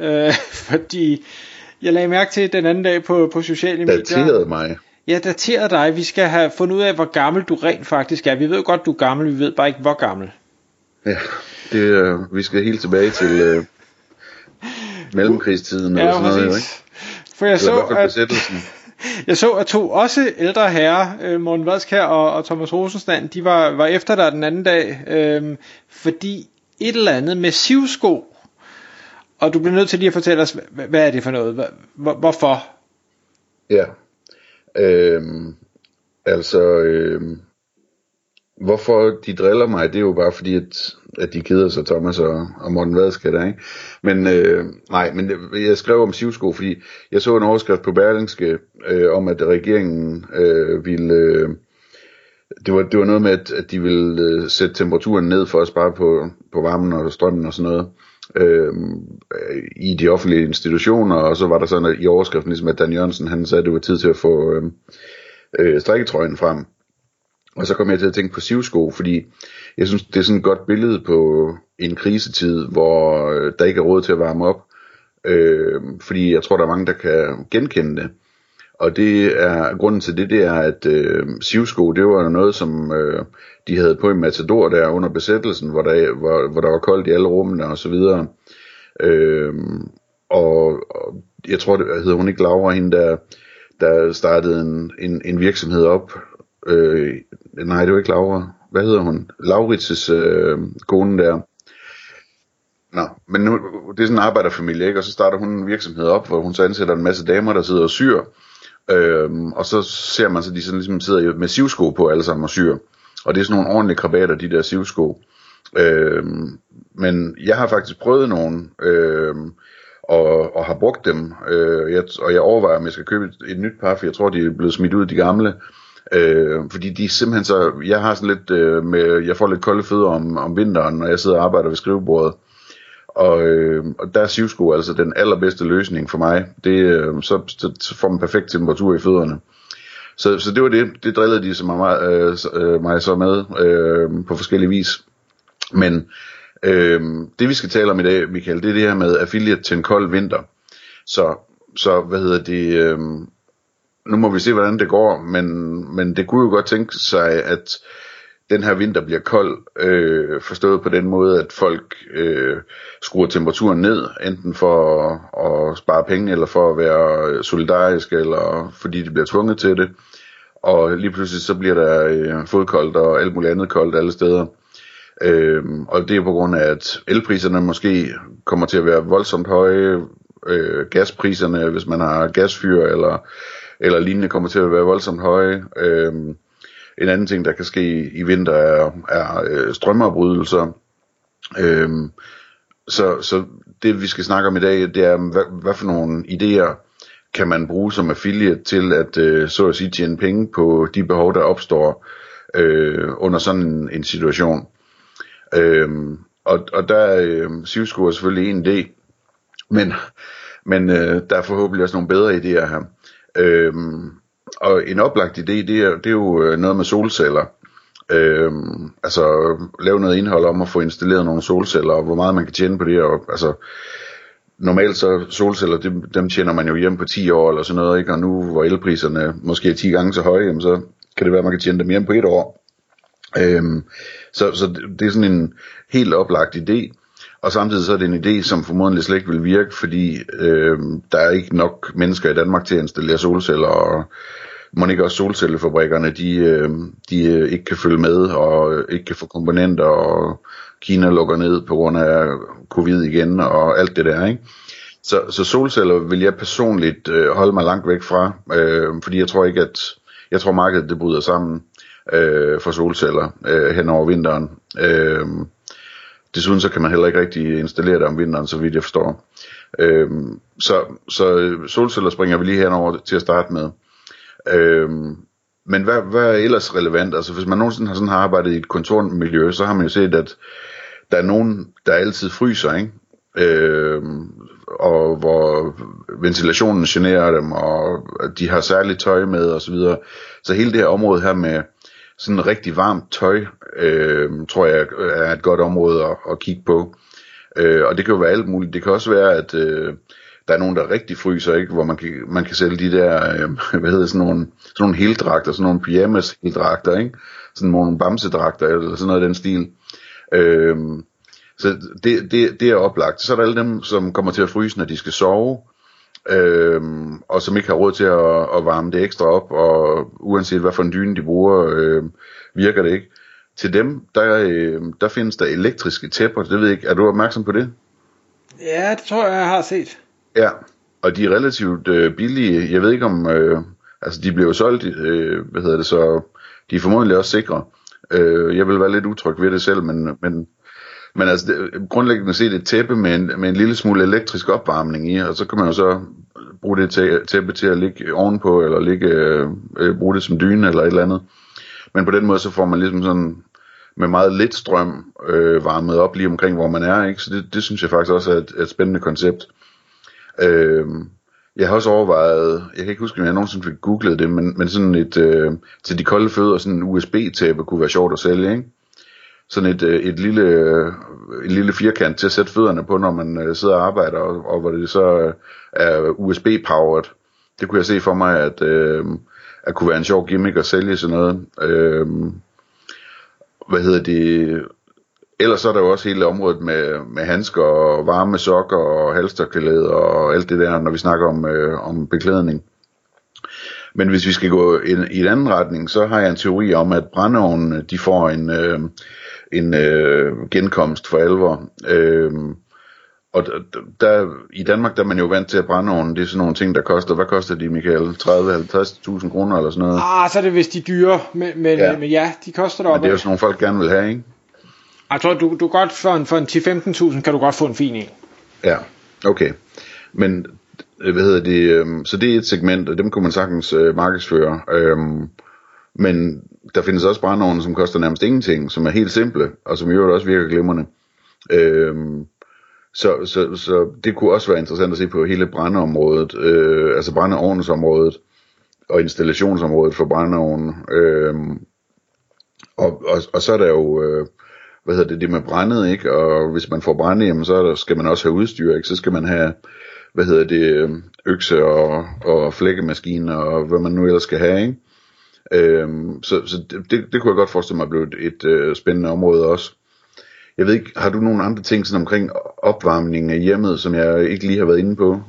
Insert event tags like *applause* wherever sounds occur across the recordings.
øh, *laughs* fordi jeg lagde mærke til den anden dag på, på sociale medier. Dateret mig? Ja, dateret dig. Vi skal have fundet ud af, hvor gammel du rent faktisk er. Vi ved godt, du er gammel, vi ved bare ikke, hvor gammel. Ja, det, øh, vi skal helt tilbage til øh, mellemkrigstiden. Ja, eller sådan noget, præcis. ikke? For jeg så, at, *laughs* jeg så, at to også ældre herrer, øh, Morten Vadskær og, og Thomas Rosenstand, de var, var efter dig den anden dag, øh, fordi et eller andet med sivsko, og du bliver nødt til lige at fortælle os, hvad, er det for noget? Hvorfor? Ja. Øhm, altså, øhm, hvorfor de driller mig, det er jo bare fordi, at, at de keder sig, Thomas og, og Morten Vadskær der, ikke? Men øh, nej, men jeg skrev om sivsko, fordi jeg så en overskrift på Berlingske øh, om, at regeringen øh, ville... Øh, det var, det var noget med, at, at de ville øh, sætte temperaturen ned for at spare på, på varmen og strømmen og sådan noget Øhm, øh, i de offentlige institutioner, og så var der sådan at, i overskriften, ligesom at Dan Jørgensen, han sagde, at det var tid til at få øh, øh, strikketrøjen frem. Og så kom jeg til at tænke på sivsko, fordi jeg synes, det er sådan et godt billede på en krisetid, hvor øh, der ikke er råd til at varme op. Øh, fordi jeg tror, der er mange, der kan genkende det. Og det er grunden til det, det er, at øh, sivsko, det var noget, som øh, de havde på i Matador der under besættelsen, hvor der, hvor, hvor der var koldt i alle rummene og så videre. Øh, og, og jeg tror, det hedder hun ikke Laura, hende der, der startede en, en, en virksomhed op. Øh, nej, det var ikke Laura. Hvad hedder hun? Laurits' øh, kone der. Nå, men nu, det er sådan en arbejderfamilie, ikke? Og så starter hun en virksomhed op, hvor hun så ansætter en masse damer, der sidder og syr. Øhm, og så ser man så, de sådan ligesom sidder med sivsko på alle sammen og syr. Og det er sådan nogle ordentlige krabater, de der sivsko. Øhm, men jeg har faktisk prøvet nogen, øhm, og, og har brugt dem. Øh, jeg, og jeg overvejer, om jeg skal købe et, et nyt par, for jeg tror, de er blevet smidt ud, de gamle. Øh, fordi de er simpelthen så, jeg har sådan lidt øh, med, jeg får lidt kolde fødder om, om vinteren, når jeg sidder og arbejder ved skrivebordet. Og, øh, og der er sivsko altså den allerbedste løsning for mig. Det, øh, så, så, får man perfekt temperatur i fødderne. Så, så det var det. Det drillede de så mig, øh, øh, mig så med øh, på forskellige vis. Men øh, det vi skal tale om i dag, Michael, det er det her med affiliate til en kold vinter. Så, så hvad hedder det... Øh, nu må vi se, hvordan det går, men, men det kunne jo godt tænke sig, at den her vinter bliver kold, øh, forstået på den måde, at folk øh, skruer temperaturen ned, enten for at, at spare penge, eller for at være solidariske, eller fordi de bliver tvunget til det. Og lige pludselig så bliver der øh, fodkoldt og alt muligt andet koldt alle steder. Øh, og det er på grund af, at elpriserne måske kommer til at være voldsomt høje, øh, gaspriserne, hvis man har gasfyr eller, eller lignende, kommer til at være voldsomt høje. Øh, en anden ting, der kan ske i vinter, er, er øh, strømafbrydelser. Øhm, så, så det vi skal snakke om i dag, det er, hvad, hvad for nogle idéer kan man bruge som affiliate til at, øh, så at sige, tjene penge på de behov, der opstår øh, under sådan en, en situation. Øhm, og, og der er øh, Sivsko er selvfølgelig en idé, men, men øh, der er forhåbentlig også nogle bedre idéer her. Øhm, og en oplagt idé, det er, det er jo øh, noget med solceller. Øhm, altså lave noget indhold om at få installeret nogle solceller, og hvor meget man kan tjene på det. Og, altså, normalt så solceller, dem, dem tjener man jo hjem på 10 år eller sådan noget, ikke? og nu hvor elpriserne måske er 10 gange så høje, jamen, så kan det være, at man kan tjene dem hjem på et år. Øhm, så, så det er sådan en helt oplagt idé. Og samtidig så er det en idé, som formodentlig slet ikke vil virke, fordi øh, der er ikke nok mennesker i Danmark til at installere solceller, og må ikke også solcellefabrikkerne, de, øh, de øh, ikke kan følge med, og øh, ikke kan få komponenter, og Kina lukker ned på grund af covid igen, og alt det der, ikke? Så, så solceller vil jeg personligt øh, holde mig langt væk fra, øh, fordi jeg tror ikke, at jeg tror markedet det bryder sammen øh, for solceller øh, hen over vinteren. Øh, desuden så kan man heller ikke rigtig installere det om vinteren, så vidt jeg forstår. Øhm, så, så øh, solceller springer vi lige henover til at starte med. Øhm, men hvad, hvad er ellers relevant? Altså hvis man nogensinde har, sådan har arbejdet i et kontormiljø, så har man jo set, at der er nogen, der altid fryser, ikke? Øhm, og hvor ventilationen generer dem, og de har særligt tøj med og så videre. Så hele det her område her med sådan rigtig varmt tøj, øh, tror jeg øh, er et godt område at, at kigge på. Øh, og det kan jo være alt muligt. Det kan også være, at øh, der er nogen, der rigtig fryser, ikke? hvor man kan, man kan sælge de der, øh, *laughs* hvad hedder sådan nogle, sådan nogle heldragter, sådan nogle pyjamas heldragter, ikke? sådan nogle bamsedragter eller sådan noget af den stil. Øh, så det, det, det er oplagt. Så er der alle dem, som kommer til at fryse, når de skal sove, øh, og som ikke har råd til at, at varme det ekstra op, og uanset hvad for en dyne de bruger, øh, virker det ikke. Til dem, der, øh, der findes der elektriske tæpper, det ved jeg ikke, er du opmærksom på det? Ja, det tror jeg, jeg har set. Ja, og de er relativt øh, billige. Jeg ved ikke om, øh, altså de bliver solgt, øh, hvad hedder det så, de er formodentlig også sikre. Øh, jeg vil være lidt utryg ved det selv, men, men men altså, det, grundlæggende set et tæppe med en, med en lille smule elektrisk opvarmning i, og så kan man jo så bruge det tæppe til at ligge ovenpå, eller ligge, øh, øh, bruge det som dyne eller et eller andet. Men på den måde, så får man ligesom sådan med meget lidt strøm øh, varmet op lige omkring, hvor man er. Ikke? Så det, det synes jeg faktisk også er et, et spændende koncept. Øh, jeg har også overvejet, jeg kan ikke huske, om jeg nogensinde fik googlet det, men, men sådan et, øh, til de kolde fødder, sådan en USB-tæppe kunne være sjovt at sælge, ikke? Sådan et, øh, et lille, øh, en lille firkant til at sætte fødderne på, når man øh, sidder og arbejder, og, og hvor det så er USB-powered. Det kunne jeg se for mig, at, øh, at kunne være en sjov gimmick at sælge sådan noget. Øh, hvad hedder det? Ellers så er der jo også hele området med, med handsker og varme sokker og halsterklæder og alt det der, når vi snakker om, øh, om beklædning. Men hvis vi skal gå i, i en anden retning, så har jeg en teori om, at brændeovnen de får en, øh, en øh, genkomst for alvor. Øh, og der, i Danmark der er man jo vant til at brændeovnen, det er sådan nogle ting, der koster, hvad koster de, Michael? 30-50.000 kroner eller sådan noget? Ah, så er det vist de dyre, men, men, ja. men ja, de koster der Men det er jo sådan nogle folk gerne vil have, ikke? Jeg tror, du, du godt for en, for en 10-15.000 kan du godt få en fin en. Ja, okay. Men, Øh, hvad hedder det, øhm, så det er et segment, og dem kunne man sagtens øh, markedsføre. Øhm, men der findes også brændeovne, som koster nærmest ingenting, som er helt simple, og som i øvrigt også virker glimrende. Øhm, så, så, så det kunne også være interessant at se på hele brændeområdet, øh, altså brændeovnsområdet og installationsområdet for brændeovnen. Øhm, og, og, og så er der jo, øh, hvad hedder det, det med brændet, ikke? Og hvis man får brænde, jamen, så der, skal man også have udstyr, ikke? Så skal man have, hvad hedder det, øhm, økse og, og flækkemaskiner og hvad man nu ellers skal have, ikke? Øhm, så så det, det, kunne jeg godt forestille mig blev et, et øh, spændende område også. Jeg ved ikke, har du nogle andre ting sådan omkring opvarmning af hjemmet, som jeg ikke lige har været inde på?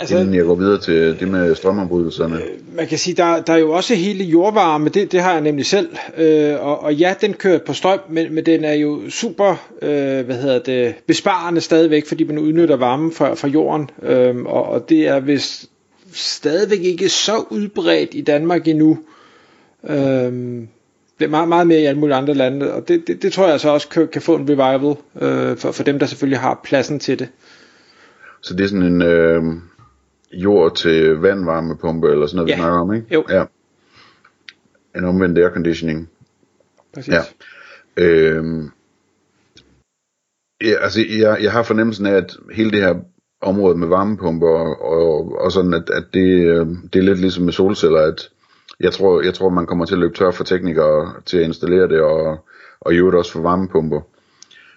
Altså, inden jeg går videre til det med strømafbrydelserne. Øh, man kan sige, der, der er jo også hele jordvarme, det, det har jeg nemlig selv, øh, og, og ja, den kører på strøm, men, men den er jo super, øh, hvad hedder det, besparende stadigvæk, fordi man udnytter varme fra, fra jorden, øh, og, og det er vist stadigvæk ikke så udbredt i Danmark endnu, Øhm, det er meget, meget mere i alle mulige andre lande, og det, det, det tror jeg så også kan, kan få en revival øh, for, for dem, der selvfølgelig har pladsen til det. Så det er sådan en øh, jord til vandvarmepumpe, eller sådan noget, ja. vi snakker om, ikke? Jo. Ja. En omvendt air conditioning. Præcis. Ja. Øhm, ja, altså jeg, jeg har fornemmelsen af, at hele det her område med varmepumper og, og, og sådan, at, at det, øh, det er lidt ligesom med solceller, at jeg tror, jeg tror, man kommer til at løbe tør for teknikere til at installere det, og, og i øvrigt også for varmepumper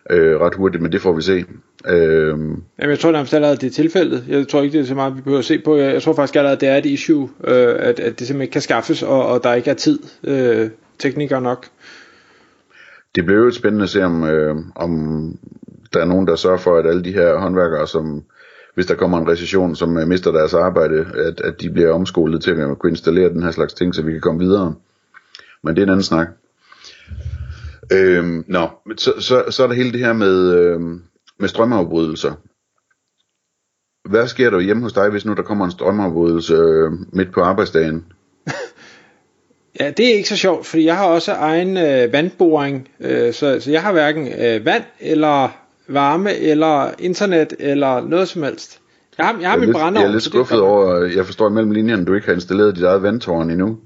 øh, ret hurtigt, men det får vi se. Øh, Jamen, jeg tror nærmest allerede, det er tilfældet. Jeg tror ikke, det er så meget, vi behøver at se på. Jeg, jeg tror faktisk allerede, det er et issue, øh, at, at det simpelthen ikke kan skaffes, og, og der ikke er tid, øh, teknikere nok. Det bliver jo spændende at se, om, øh, om der er nogen, der sørger for, at alle de her håndværkere, som hvis der kommer en recession, som uh, mister deres arbejde, at, at de bliver omskolet til at kunne installere den her slags ting, så vi kan komme videre. Men det er en anden snak. Øhm, nå, så, så, så er der hele det her med, øhm, med strømafbrydelser. Hvad sker der hjemme hos dig, hvis nu der kommer en strømafbrydelse øh, midt på arbejdsdagen? *laughs* Ja, det er ikke så sjovt, fordi jeg har også egen øh, vandboring, øh, så, så jeg har hverken øh, vand eller varme eller internet eller noget som helst. Jeg har, jeg har jeg, min lidt, brænder jeg er lidt skuffet over, jeg forstår mellem linjerne, du ikke har installeret dit eget vandtårn endnu.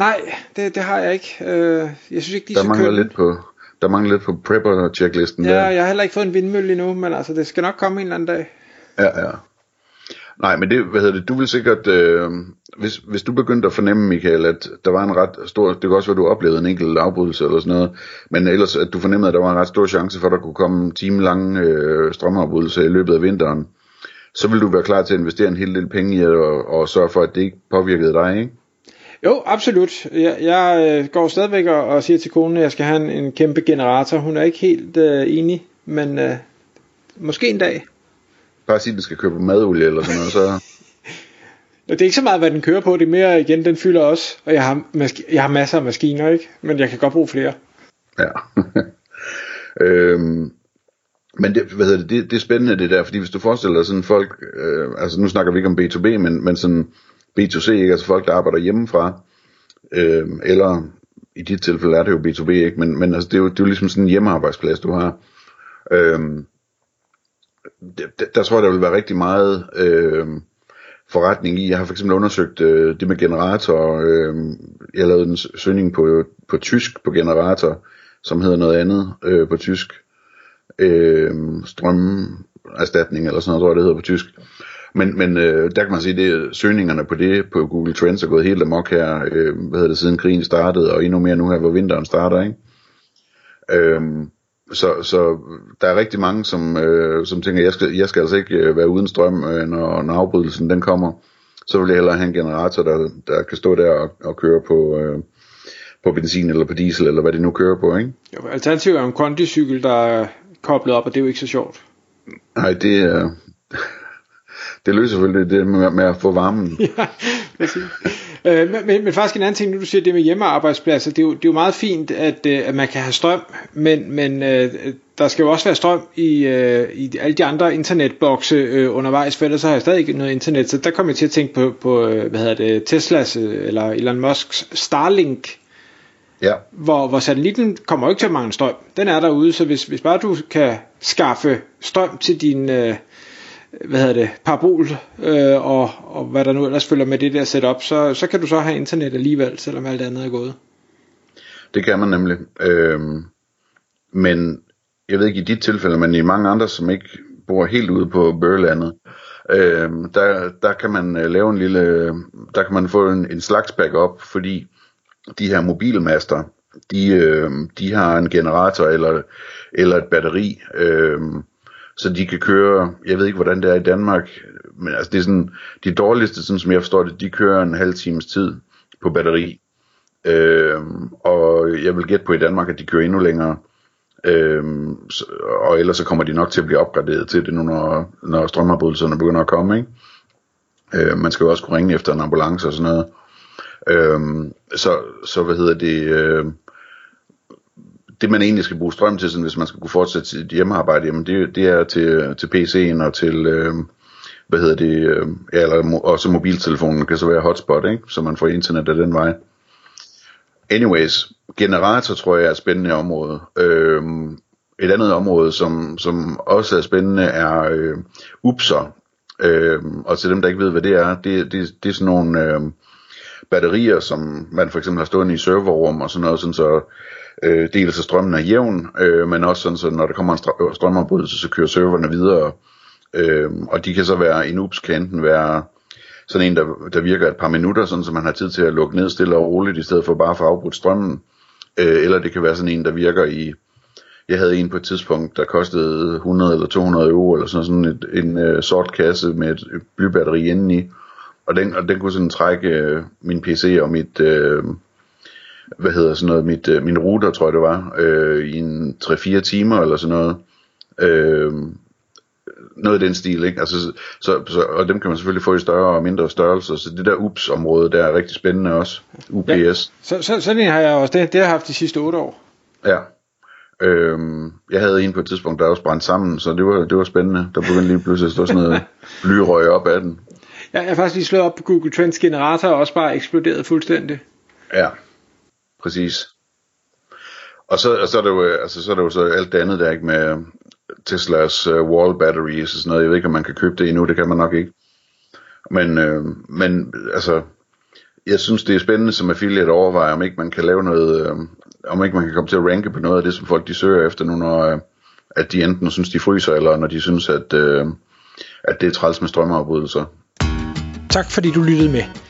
Nej, det, det har jeg ikke. Øh, jeg synes ikke, de Der mangler lidt på, der mangler lidt på prepper-checklisten Ja, der. jeg har heller ikke fået en vindmølle endnu, men altså, det skal nok komme en eller anden dag. Ja, ja. Nej, men det, hvad hedder det, du vil sikkert, øh, hvis, hvis du begyndte at fornemme, Michael, at der var en ret stor, det kan også være, du oplevede en enkelt afbrydelse eller sådan noget, men ellers, at du fornemmede, at der var en ret stor chance for, at der kunne komme timelange øh, strømafbrydelser i løbet af vinteren, så vil du være klar til at investere en hel del penge i at, og, og sørge for, at det ikke påvirkede dig, ikke? Jo, absolut. Jeg, jeg øh, går stadigvæk og, og siger til konen, at jeg skal have en, en kæmpe generator. Hun er ikke helt øh, enig, men øh, måske en dag. Bare sige, at den skal købe madolie eller sådan noget, så... *laughs* Det er ikke så meget, hvad den kører på, det er mere igen, den fylder også. Og jeg har, maski- jeg har masser af maskiner, ikke? Men jeg kan godt bruge flere. Ja. *laughs* øhm, men det, hvad hedder det, det, det er spændende det der, fordi hvis du forestiller dig sådan folk, øh, altså nu snakker vi ikke om B2B, men, men sådan B2C, ikke? altså folk, der arbejder hjemmefra, øh, eller i dit tilfælde er det jo B2B, ikke? Men, men altså, det, er jo, det er jo ligesom sådan en hjemmearbejdsplads, du har. Øh, det, der tror jeg, der vil være rigtig meget øh, forretning i. Jeg har for eksempel undersøgt øh, det med generator. Øh, jeg lavede en søgning på, på tysk på generator, som hedder noget andet øh, på tysk. Øh, strømerstatning eller sådan noget, tror jeg det hedder på tysk. Men, men øh, der kan man sige, det søgningerne på det på Google Trends er gået helt amok her, øh, hvad hedder det, siden krigen startede, og endnu mere nu her, hvor vinteren starter, ikke? Øh, så, så der er rigtig mange, som, øh, som tænker, jeg skal, jeg skal altså ikke øh, være uden strøm, øh, når, når afbrydelsen den kommer. Så vil jeg hellere have en generator, der, der kan stå der og, og køre på, øh, på benzin eller på diesel, eller hvad det nu kører på, ikke? Jo, alternativet er en kondicykel, der er koblet op, og det er jo ikke så sjovt. Nej, det er... det løser selvfølgelig det med, med at få varmen. *laughs* ja, præcis. Øh, men, men, men faktisk en anden ting, nu du siger det med hjemmearbejdspladser, det er jo, det er jo meget fint, at, øh, at man kan have strøm, men, men øh, der skal jo også være strøm i, øh, i alle de andre internetbokse øh, undervejs, for ellers har jeg stadig ikke noget internet, så der kommer jeg til at tænke på, på øh, hvad hedder det, Teslas øh, eller Elon Musks Starlink, Ja, hvor, hvor satellitten kommer jo ikke til at mangle strøm. Den er derude, så hvis, hvis bare du kan skaffe strøm til din øh, hvad hedder det, parabol øh, og, og hvad der nu ellers følger med det der setup, så, så kan du så have internet alligevel, selvom alt andet er gået. det kan man nemlig. Øhm, men jeg ved ikke i dit tilfælde, men i mange andre, som ikke bor helt ude på Børlandet, øhm, der, der kan man øh, lave en lille, øh, der kan man få en, en slags backup, fordi de her mobilmaster, de, øh, de har en generator eller, eller et batteri, øh, så de kan køre, jeg ved ikke hvordan det er i Danmark, men altså det er sådan, de dårligste, sådan som jeg forstår det, de kører en halv times tid på batteri. Øh, og jeg vil gætte på i Danmark, at de kører endnu længere. Øhm, og ellers så kommer de nok til at blive opgraderet til det nu, når, når strømafbrydelserne begynder at komme. Ikke? Øh, man skal jo også kunne ringe efter en ambulance og sådan noget. Øhm, så, så hvad hedder det, øh, det man egentlig skal bruge strøm til, sådan, hvis man skal kunne fortsætte sit hjemmearbejde, jamen det, det er til, til PC'en og til, øh, hvad hedder det, øh, ja, eller mo- også mobiltelefonen kan så være hotspot, ikke? så man får internet af den vej. Anyways, generator tror jeg er et spændende område. Øh, et andet område, som, som også er spændende, er øh, UPS'er. Øh, og til dem, der ikke ved, hvad det er, det, det, det er sådan nogle øh, batterier, som man for eksempel har stående i serverrum og sådan noget, sådan så øh, dels at strømmen er jævn, øh, men også sådan, så når der kommer en strømafbrydelse, så kører serverne videre. Øh, og de kan så være, en UPS kan enten være sådan en, der, der virker et par minutter, sådan så man har tid til at lukke ned stille og roligt, i stedet for bare at få afbrudt strømmen. Øh, eller det kan være sådan en, der virker i, jeg havde en på et tidspunkt, der kostede 100 eller 200 euro, eller sådan, sådan et, en øh, sort kasse med et blybatteri indeni. Og den, og den kunne sådan trække øh, min PC og mit, øh, hvad hedder sådan noget, mit, øh, min router, tror jeg det var, øh, i en 3-4 timer eller sådan noget. Øh, noget i den stil, ikke? Altså, så, så, og dem kan man selvfølgelig få i større og mindre størrelser, så det der UPS-område, der er rigtig spændende også. UPS. Ja. Så, så, sådan en har jeg også, det, det har jeg haft de sidste otte år. Ja. Øhm, jeg havde en på et tidspunkt, der også brændt sammen, så det var, det var spændende. Der begyndte lige pludselig at stå sådan noget *laughs* blyrøg op af den. Jeg, jeg har faktisk lige slået op på Google Trends generator, og også bare eksploderet fuldstændig. Ja præcis. Og så, og så, er det jo, øh, altså, så er det jo så alt det andet der, ikke, med øh, Teslas uh, wall batteries og sådan noget. Jeg ved ikke, om man kan købe det endnu, det kan man nok ikke. Men, øh, men altså, jeg synes, det er spændende som affiliate at overveje, om ikke man kan lave noget, øh, om ikke man kan komme til at ranke på noget af det, som folk de søger efter nu, når øh, at de enten synes, de fryser, eller når de synes, at, øh, at det er træls med strømmeafbrydelser. Tak fordi du lyttede med.